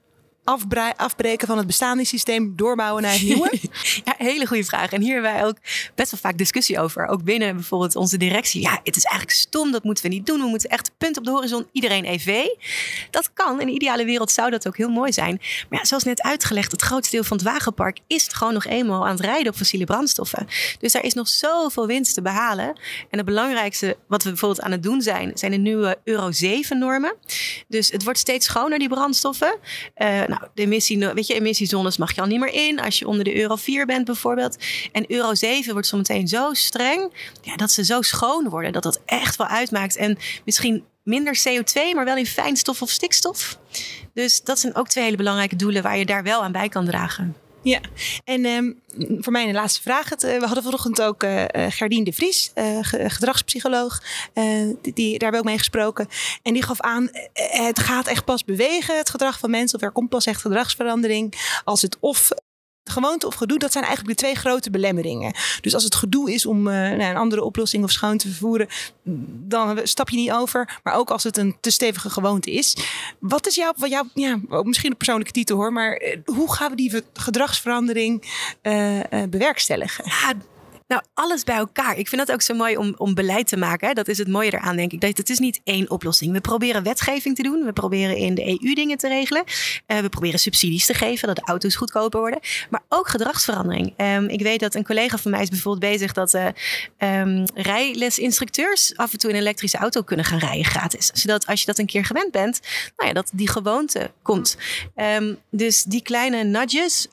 afbreken van het bestaande systeem, doorbouwen naar het nieuwe? ja, hele goede vraag. En hier hebben wij ook best wel vaak discussie over. Ook binnen bijvoorbeeld onze directie. Ja, het is eigenlijk stom, dat moeten we niet doen. We moeten echt punt op de horizon, iedereen EV. Dat kan. In de ideale wereld zou dat ook heel mooi zijn. Maar ja, zoals net uitgelegd, het grootste deel van het wagenpark is gewoon nog eenmaal aan het rijden op fossiele brandstoffen. Dus daar is nog zoveel winst te behalen. En het belangrijkste wat we bijvoorbeeld aan het doen zijn, zijn de nieuwe Euro 7 normen. Dus het wordt steeds schoner, die brandstoffen. Uh, nou, de emissie, weet je, emissiezones mag je al niet meer in als je onder de euro 4 bent bijvoorbeeld. En euro 7 wordt zometeen zo streng ja, dat ze zo schoon worden dat dat echt wel uitmaakt. En misschien minder CO2, maar wel in fijnstof of stikstof. Dus dat zijn ook twee hele belangrijke doelen waar je daar wel aan bij kan dragen. Ja, en um, voor mij een laatste vraag. Uh, we hadden vanochtend ook uh, Gerdien de Vries, uh, gedragspsycholoog. die, die, daar hebben we ook mee gesproken. En die gaf aan, het gaat echt pas bewegen, het gedrag van mensen. Of er komt pas echt gedragsverandering als het of gewoonte of gedoe, dat zijn eigenlijk de twee grote belemmeringen. Dus als het gedoe is om uh, nou, een andere oplossing of schoon te vervoeren, dan stap je niet over. Maar ook als het een te stevige gewoonte is. Wat is jouw, wat jouw ja, misschien een persoonlijke titel hoor, maar eh, hoe gaan we die gedragsverandering uh, bewerkstelligen? Ja, nou, alles bij elkaar. Ik vind dat ook zo mooi om, om beleid te maken. Hè? Dat is het mooie eraan, denk ik. Dat het is niet één oplossing. We proberen wetgeving te doen. We proberen in de EU dingen te regelen. Uh, we proberen subsidies te geven, dat de auto's goedkoper worden. Maar ook gedragsverandering. Um, ik weet dat een collega van mij is bijvoorbeeld bezig dat uh, um, rijlesinstructeurs af en toe een elektrische auto kunnen gaan rijden gratis. Zodat als je dat een keer gewend bent, nou ja, dat die gewoonte komt. Um, dus die kleine nudges.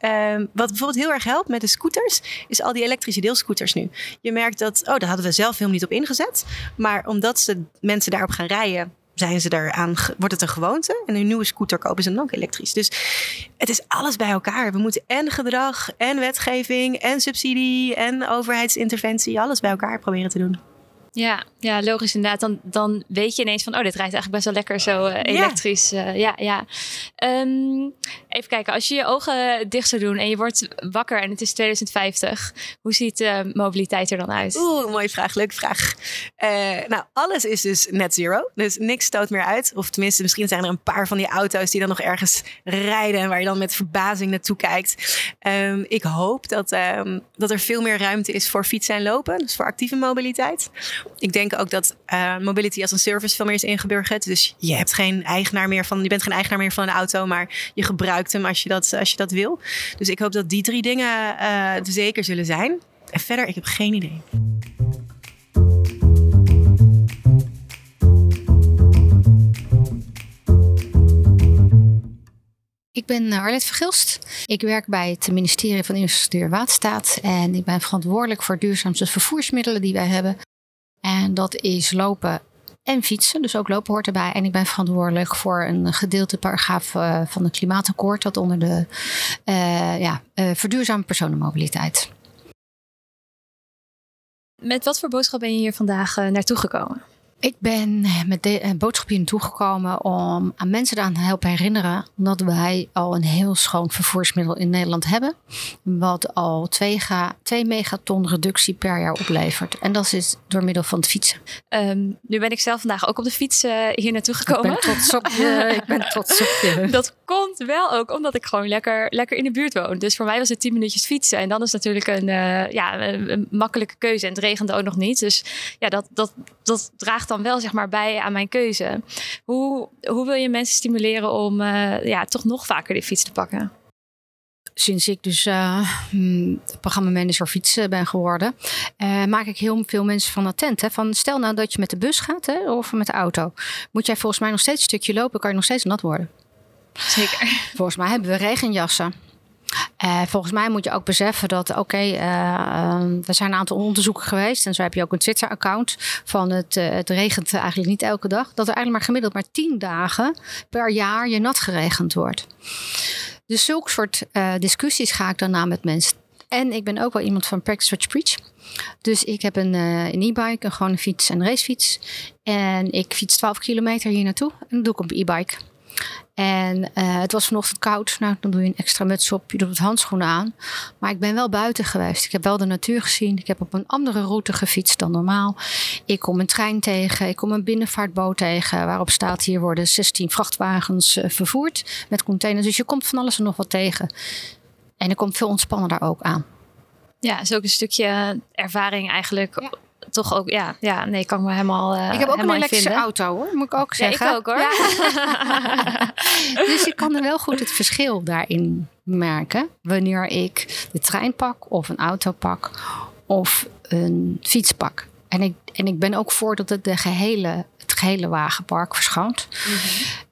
wat bijvoorbeeld heel erg helpt met de scooters, is al die elektrische deelscooters nu. Je merkt dat, oh, daar hadden we zelf helemaal niet op ingezet. Maar omdat ze mensen daarop gaan rijden, zijn ze eraan, wordt het een gewoonte. En een nieuwe scooter kopen ze dan ook elektrisch. Dus het is alles bij elkaar. We moeten en gedrag, en wetgeving, en subsidie, en overheidsinterventie, alles bij elkaar proberen te doen. Ja, ja, logisch inderdaad. Dan, dan weet je ineens van, oh, dit rijdt eigenlijk best wel lekker zo uh, elektrisch. Ja, uh, ja. ja. Um, even kijken, als je je ogen dicht zou doen en je wordt wakker en het is 2050, hoe ziet uh, mobiliteit er dan uit? Oeh, mooie vraag, leuke vraag. nou, alles is dus net zero, dus niks stoot meer uit. Of tenminste, misschien zijn er een paar van die auto's die dan nog ergens rijden en waar je dan met verbazing naartoe kijkt. Um, ik hoop dat, um, dat er veel meer ruimte is voor fietsen en lopen, dus voor actieve mobiliteit. Ik denk ook dat uh, mobility als een service veel meer is ingeburgerd. Dus je hebt geen eigenaar meer van, je bent geen eigenaar meer van een auto, maar je gebruikt hem als je dat, als je dat wil. Dus ik hoop dat die drie dingen uh, zeker zullen zijn. En verder, ik heb geen idee. Ik ben eh, Arlette Vergilst. Ik werk bij het ministerie van Infrastructuur en Waterstaat. En ik ben verantwoordelijk voor duurzaamste vervoersmiddelen die wij hebben. En dat is lopen en fietsen. Dus ook lopen hoort erbij. En ik ben verantwoordelijk voor een gedeelte paragraaf uh, van het klimaatakkoord. Dat onder de uh, ja, uh, verduurzame personenmobiliteit. Met wat voor boodschap ben je hier vandaag naartoe gekomen? Ik ben met de uh, boodschap hier naartoe gekomen om aan mensen aan te helpen herinneren. Omdat wij al een heel schoon vervoersmiddel in Nederland hebben. Wat al 2, 2 megaton reductie per jaar oplevert. En dat is door middel van het fietsen. Um, nu ben ik zelf vandaag ook op de fiets uh, hier naartoe gekomen. Ik ben trots op je. ik ben trots op je. Dat komt wel ook omdat ik gewoon lekker, lekker in de buurt woon. Dus voor mij was het 10 minuutjes fietsen. En dan is natuurlijk een, uh, ja, een, een makkelijke keuze. En het regende ook nog niet. Dus ja, dat, dat, dat draagt dan wel zeg maar bij aan mijn keuze. Hoe, hoe wil je mensen stimuleren om uh, ja, toch nog vaker de fiets te pakken? Sinds ik dus uh, programmamanager fietsen ben geworden, uh, maak ik heel veel mensen van attent. Hè? Van stel nou dat je met de bus gaat hè, of met de auto. Moet jij volgens mij nog steeds een stukje lopen, kan je nog steeds nat worden. Zeker. Volgens mij hebben we regenjassen. Uh, volgens mij moet je ook beseffen dat, oké, okay, uh, er zijn een aantal onderzoeken geweest. En zo heb je ook een Twitter-account van het, uh, het regent eigenlijk niet elke dag. Dat er eigenlijk maar gemiddeld maar tien dagen per jaar je nat geregend wordt. Dus zulke soort discussies ga ik dan na met mensen. En ik ben ook wel iemand van Practice What You Preach. Dus ik heb een e-bike, een gewone fiets en een racefiets. En ik fiets 12 kilometer hier naartoe. En dat doe ik op e-bike. En uh, het was vanochtend koud. Nou, dan doe je een extra muts op. Je doet het handschoenen aan. Maar ik ben wel buiten geweest. Ik heb wel de natuur gezien. Ik heb op een andere route gefietst dan normaal. Ik kom een trein tegen. Ik kom een binnenvaartboot tegen. Waarop staat hier worden 16 vrachtwagens uh, vervoerd met containers. Dus je komt van alles en nog wat tegen. En er komt veel ontspannen daar ook aan. Ja, is ook een stukje ervaring eigenlijk ja toch ook, ja, ja, nee, kan me helemaal. Uh, ik heb ook een elektrische auto hoor, moet ik ook zeggen. Ja, ik ook hoor. Ja. dus je kan er wel goed het verschil daarin merken wanneer ik de trein pak of een auto pak of een fiets pak. En ik, en ik ben ook voor dat het de gehele, het gehele wagenpark verschoont. Mm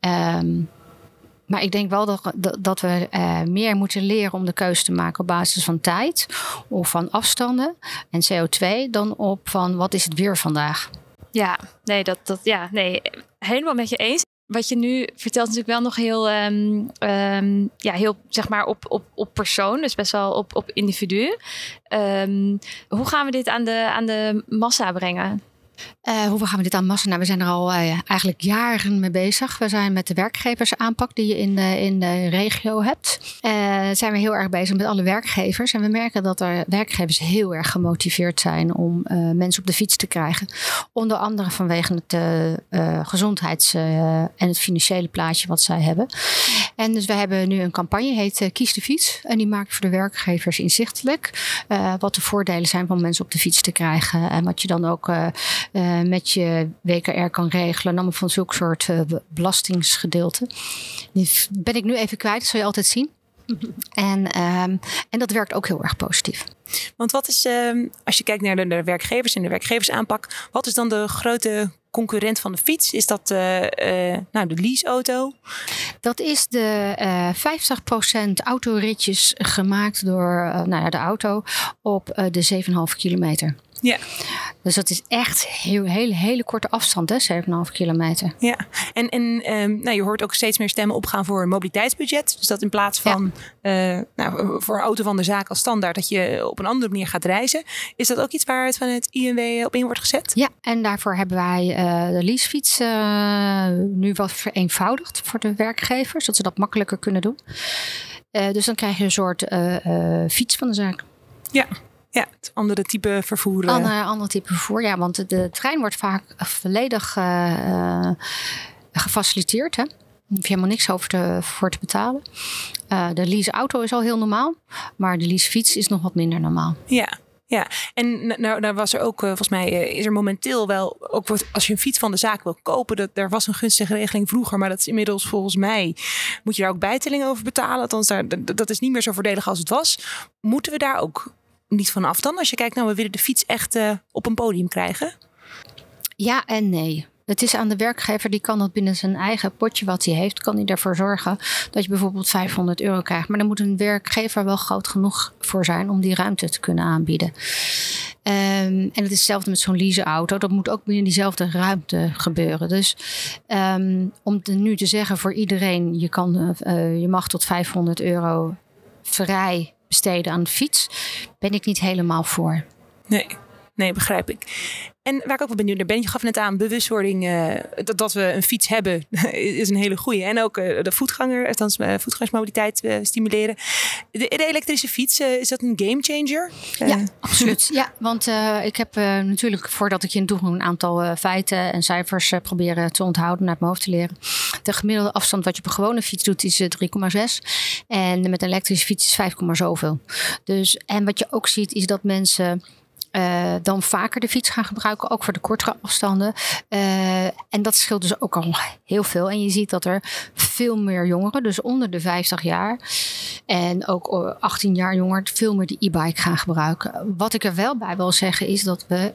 -hmm. um, maar ik denk wel dat, dat we uh, meer moeten leren om de keuze te maken op basis van tijd of van afstanden en CO2 dan op van wat is het weer vandaag. Ja, nee, dat, dat, ja, nee, helemaal met je eens. Wat je nu vertelt natuurlijk wel nog heel, um, um, ja, heel zeg maar op, op, op persoon, dus best wel op, op individu. Um, hoe gaan we dit aan de, aan de massa brengen? Uh, hoe gaan we dit aan massa? Nou, we zijn er al uh, eigenlijk jaren mee bezig. We zijn met de werkgeversaanpak die je in de, in de regio hebt. Uh, zijn we heel erg bezig met alle werkgevers. En we merken dat er werkgevers heel erg gemotiveerd zijn om mensen op de fiets te krijgen. Onder andere vanwege het gezondheids- en het financiële plaatje wat zij hebben. En dus we hebben nu een campagne, heet Kies de Fiets. En die maakt voor de werkgevers inzichtelijk wat de voordelen zijn van mensen op de fiets te krijgen. En wat je dan ook uh, met je WKR kan regelen. Allemaal van zulke soort uh, belastingsgedeelte. Die ben ik nu even kwijt, dat zul je altijd zien. En, um, en dat werkt ook heel erg positief. Want wat is, uh, als je kijkt naar de, de, werkgevers en de werkgeversaanpak, wat is dan de grote concurrent van de fiets? Is dat uh, nou, de leaseauto? Dat is de 50% autoritjes gemaakt door nou ja, de auto op de 7,5 kilometer. Ja. Dus dat is echt heel, hele, hele korte afstand, hè, 7,5 kilometer. Ja, en, en um, nou, je hoort ook steeds meer stemmen opgaan voor een mobiliteitsbudget. Dus dat in plaats van ja. uh, nou, voor een auto van de zaak als standaard, dat je op een andere manier gaat reizen. Is dat ook iets waar het van het INW op in wordt gezet? Ja, en daarvoor hebben wij uh, de leasefiets uh, nu wat vereenvoudigd voor de werkgevers, dat ze dat makkelijker kunnen doen. dus dan krijg je een soort fiets van de zaak. Ja, ja, het andere type vervoer. Ander, ander type vervoer, ja. Want de, de trein wordt vaak volledig uh, gefaciliteerd. Hè? Daar hoef je helemaal niks over te, voor te betalen. Uh, de leaseauto is al heel normaal. Maar de leasefiets is nog wat minder normaal. Ja, ja, en nou, nou was er ook, volgens mij is er momenteel wel, ook als je een fiets van de zaak wil kopen, dat, daar was een gunstige regeling vroeger, maar dat is inmiddels volgens mij, moet je daar ook bijtelling over betalen. Althans, daar, dat is niet meer zo voordelig als het was. Moeten we daar ook niet vanaf dan? Als je kijkt, nou, we willen de fiets echt uh, op een podium krijgen. Ja en nee. Het is aan de werkgever, die kan dat binnen zijn eigen potje wat hij heeft, kan hij ervoor zorgen dat je bijvoorbeeld 500 euro krijgt. Maar dan moet een werkgever wel groot genoeg voor zijn om die ruimte te kunnen aanbieden. Um, en het is hetzelfde met zo'n leaseauto. Dat moet ook binnen diezelfde ruimte gebeuren. Dus um, om nu te zeggen voor iedereen, je, kan, uh, je mag tot 500 euro vrij besteden aan de fiets, ben ik niet helemaal voor. Nee. Nee, begrijp ik. En waar ik ook wel benieuwd naar ben, je gaf net aan bewustwording uh, dat, dat, we een fiets hebben, is een hele goede. En ook uh, de voetganger, althans uh, voetgangersmobiliteit stimuleren. De, de, elektrische fiets, is dat een game changer? Ja, absoluut. Ja, want ik heb natuurlijk, voordat ik je in toegang een aantal feiten en cijfers proberen te onthouden, naar het hoofd te leren. De gemiddelde afstand wat je op een gewone fiets doet is 3,6. En met een elektrische fiets is 5, zoveel. Dus, en wat je ook ziet is dat mensen uh, dan vaker de fiets gaan gebruiken, ook voor de kortere afstanden. Uh, en dat scheelt dus ook al heel veel. En je ziet dat er veel meer jongeren, dus onder de 50 jaar en ook 18 jaar jonger, veel meer de e-bike gaan gebruiken. Wat ik er wel bij wil zeggen is dat we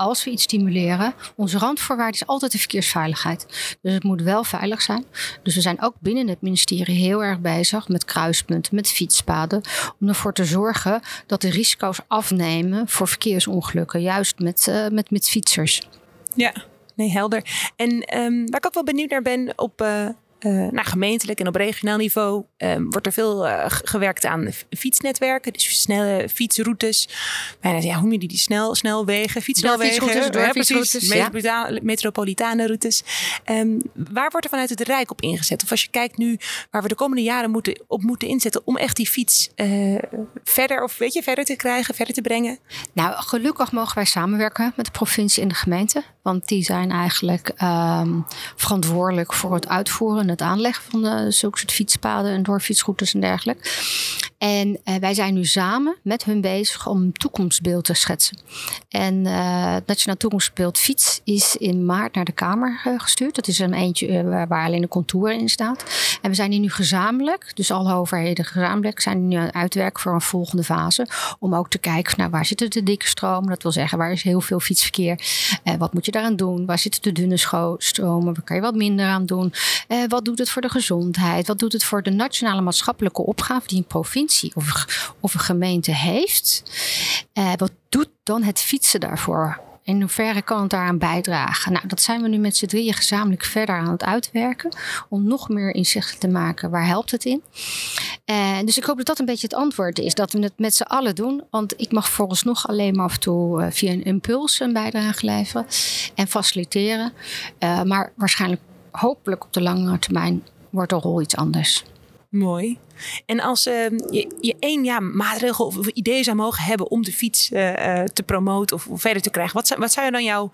als we iets stimuleren, onze randvoorwaarde is altijd de verkeersveiligheid. Dus het moet wel veilig zijn. Dus we zijn ook binnen het ministerie heel erg bezig met kruispunten, met fietspaden, om ervoor te zorgen dat de risico's afnemen voor verkeersongelukken, juist met, uh, met, met fietsers. Ja, nee, helder. En um, waar ik ook wel benieuwd naar ben op. Uh uh, nou, gemeentelijk en op regionaal niveau um, wordt er veel uh, gewerkt aan fietsnetwerken. Dus snelle fietsroutes. Bijna, ja, hoe noem je die? Die snel, snelwegen, fietssnelwegen. Fietsroutes, ja, precies. Ja. Metropolitane routes. Um, waar wordt er vanuit het Rijk op ingezet? Of als je kijkt nu waar we de komende jaren moeten, op moeten inzetten om echt die fiets uh, verder, of weet je, verder te krijgen, verder te brengen? Nou, gelukkig mogen wij samenwerken met de provincie en de gemeente. Want die zijn eigenlijk um, verantwoordelijk voor het uitvoeren het aanleggen van de, zulke soort fietspaden en doorfietsroutes en dergelijke. En uh, wij zijn nu samen met hun bezig om een toekomstbeeld te schetsen. En uh, het Nationaal Toekomstbeeld Fiets is in maart naar de Kamer uh, gestuurd. Dat is een eentje waar alleen de contour in staat. En we zijn hier nu gezamenlijk, dus alle overheden gezamenlijk, zijn nu aan het uitwerken voor een volgende fase. Om ook te kijken naar waar zitten de dikke stromen. Dat wil zeggen, waar is heel veel fietsverkeer? wat moet je daaraan doen? Waar zitten de dunne stromen? Waar kan je wat minder aan doen? wat doet het voor de gezondheid? Wat doet het voor de nationale maatschappelijke opgave die een provincie of, een gemeente heeft? Uh, wat doet dan het fietsen daarvoor? In hoeverre kan het daaraan bijdragen? Nou, dat zijn we nu met z'n drieën gezamenlijk verder aan het uitwerken. Om nog meer inzicht te maken. Waar helpt het in? Uh, dus ik hoop dat dat een beetje het antwoord is. Dat we het met z'n allen doen. Want ik mag nog alleen maar af en toe uh, via een impuls een bijdrage leveren. En faciliteren. Maar waarschijnlijk hopelijk op de lange termijn wordt de rol iets anders. Mooi. En als uh, je, je één ja, maatregel of, idee zou mogen hebben om de fiets uh, te promoten of, verder te krijgen, wat zou, wat zou dan jouw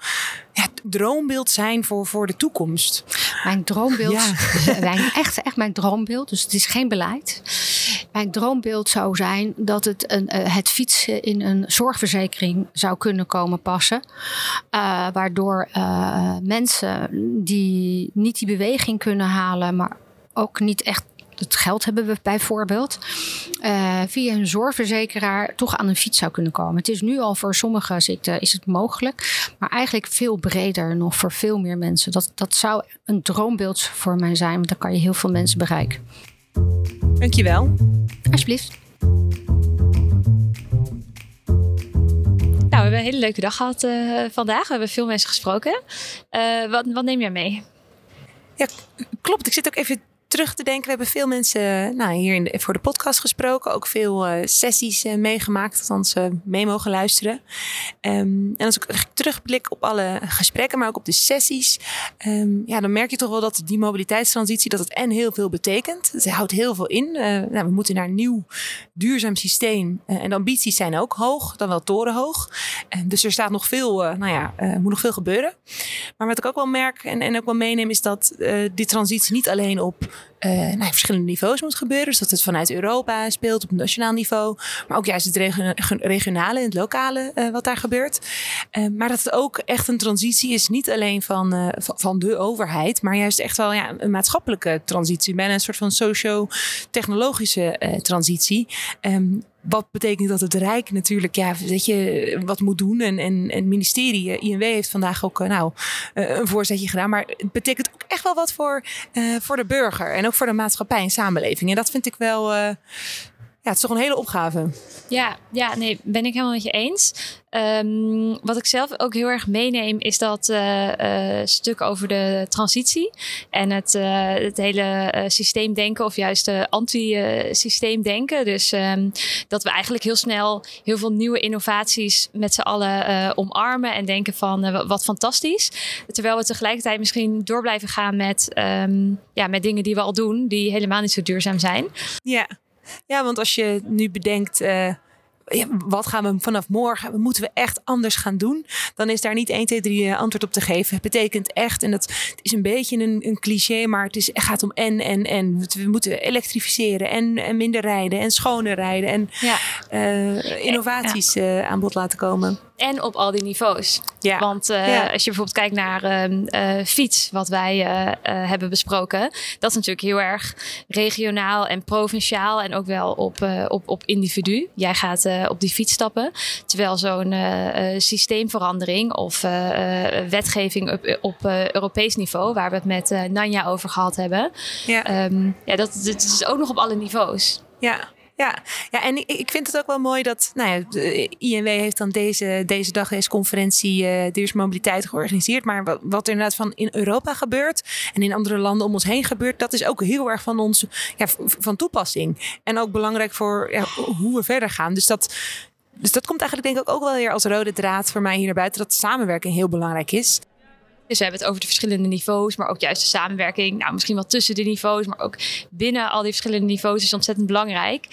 ja, droombeeld zijn voor, voor de toekomst? Mijn droombeeld, ja. mijn, echt, echt mijn droombeeld, dus het is geen beleid. Mijn droombeeld zou zijn dat het, een, uh, het fietsen in een zorgverzekering zou kunnen komen passen. waardoor mensen die niet die beweging kunnen halen, maar ook niet echt het geld hebben we bijvoorbeeld, uh, via een zorgverzekeraar toch aan een fiets zou kunnen komen. Het is nu al voor sommige ziekten is het mogelijk, maar eigenlijk veel breder nog voor veel meer mensen. Dat, dat zou een droombeeld voor mij zijn, want dan kan je heel veel mensen bereiken. Dankjewel. Alsjeblieft. Nou, we hebben een hele leuke dag gehad uh, vandaag. We hebben veel mensen gesproken. Uh, wat, wat neem jij mee? Ja, klopt. Ik zit ook even terug te denken. We hebben veel mensen nou, hier in voor de podcast gesproken. Ook veel uh, sessies uh, meegemaakt, althans uh, mee mogen luisteren. Um, en als ik terugblik op alle gesprekken, maar ook op de sessies. Um, ja, dan merk je toch wel dat die mobiliteitstransitie, dat het en heel veel betekent. Het houdt heel veel in. nou, we moeten naar een nieuw duurzaam systeem. en de ambities zijn ook hoog, dan wel torenhoog. En dus er staat nog veel, nou ja, moet nog veel gebeuren. Maar wat ik ook wel merk en, en ook wel meeneem, is dat die transitie niet alleen op uh, verschillende niveaus moet gebeuren. Dus dat het vanuit Europa speelt op nationaal niveau. Maar ook juist het regionale en het lokale uh, wat daar gebeurt. Uh, maar dat het ook echt een transitie is. Niet alleen van, van de overheid. Maar juist echt wel ja, een maatschappelijke transitie. Bijna een soort van socio-technologische transitie. Um, wat betekent dat het Rijk natuurlijk ja, dat je wat moet doen. En, en, en ministerie, eh, INW, heeft vandaag ook eh, nou, eh, een voorzetje gedaan. Maar het betekent ook echt wel wat voor, uh, voor de burger. En ook voor de maatschappij en samenleving. En dat vind ik wel het is toch een hele opgave. Ja, ja, nee, ben ik helemaal met je eens. Ehm, wat ik zelf ook heel erg meeneem, is dat uh, uh, stuk over de transitie en het, uh, het hele systeemdenken, of juist anti-systeemdenken. Dus um, dat we eigenlijk heel snel heel veel nieuwe innovaties met z'n allen omarmen en denken van wat fantastisch. Terwijl we tegelijkertijd misschien door blijven gaan met, um, ja, met dingen die we al doen, die helemaal niet zo duurzaam zijn. Ja. Ja, want als je nu bedenkt, uh, ja, wat gaan we vanaf morgen, moeten we echt anders gaan doen? Dan is daar niet 1, 2, 3 antwoord op te geven. Het betekent echt, en dat het is een beetje een, een cliché, maar het, is, het gaat om en, en, en. We moeten elektrificeren en, en minder rijden en schoner rijden en ja. uh, innovaties uh, aan bod laten komen. En op al die niveaus. Ja. Want uh, ja. als je bijvoorbeeld kijkt naar uh, fiets, wat wij hebben besproken, dat is natuurlijk heel erg regionaal en provinciaal en ook wel op, op, op individu. Jij gaat op die fiets stappen. Terwijl zo'n systeemverandering of wetgeving op, op Europees niveau, waar we het met Nanja over gehad hebben, ja. Um, ja, dat, dat is ook nog op alle niveaus. Ja, ja, ja en ik, vind het ook wel mooi dat nou ja, INW heeft dan deze, deze dag, deze conferentie uh, georganiseerd. Maar wat, wat er inderdaad van in Europa gebeurt en in andere landen om ons heen gebeurt, dat is ook heel erg van ons ja, van toepassing. En ook belangrijk voor ja, hoe we verder gaan. Dus dat, dus dat komt eigenlijk denk ik ook wel weer als rode draad voor mij hier naar buiten, dat samenwerking heel belangrijk is. Dus we hebben het over de verschillende niveaus, maar ook juist de samenwerking. Nou, misschien wel tussen de niveaus, maar ook binnen al die verschillende niveaus is ontzettend belangrijk.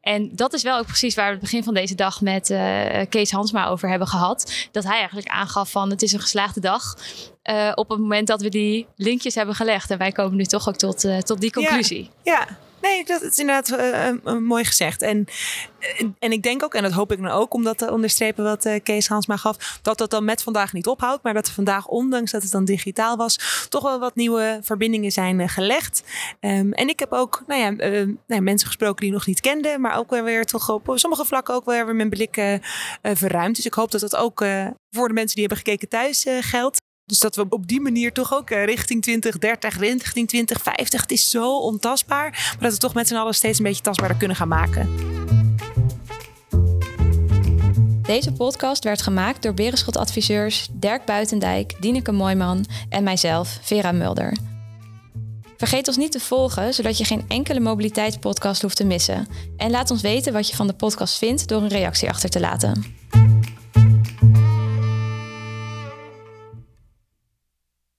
En dat is wel ook precies waar we het begin van deze dag met uh, Kees Hansma over hebben gehad. Dat hij eigenlijk aangaf van het is een geslaagde dag. Uh, op het moment dat we die linkjes hebben gelegd. En wij komen nu toch ook tot, uh, tot die conclusie. ja. ja. Nee, dat is inderdaad uh, mooi gezegd. En, en ik denk ook, en dat hoop ik dan ook, om dat te onderstrepen wat Kees Hansma gaf, dat dat dan met vandaag niet ophoudt, maar dat er vandaag, ondanks dat het dan digitaal was, toch wel wat nieuwe verbindingen zijn gelegd. Um, en ik heb ook nou ja, nou, mensen gesproken die nog niet kende, maar ook weer toch op sommige vlakken ook weer mijn blik verruimd. Dus ik hoop dat dat ook voor de mensen die hebben gekeken thuis geldt. Dus dat we op die manier toch ook eh, richting 2030, richting 2050. Het is zo ontastbaar. Maar dat we toch met z'n allen steeds een beetje tastbaarder kunnen gaan maken. Deze podcast werd gemaakt door Berenschot-adviseurs Dirk Buitendijk, Dieneke Mooiman en mijzelf, Vera Mulder. Vergeet ons niet te volgen, zodat je geen enkele mobiliteitspodcast hoeft te missen. En laat ons weten wat je van de podcast vindt door een reactie achter te laten.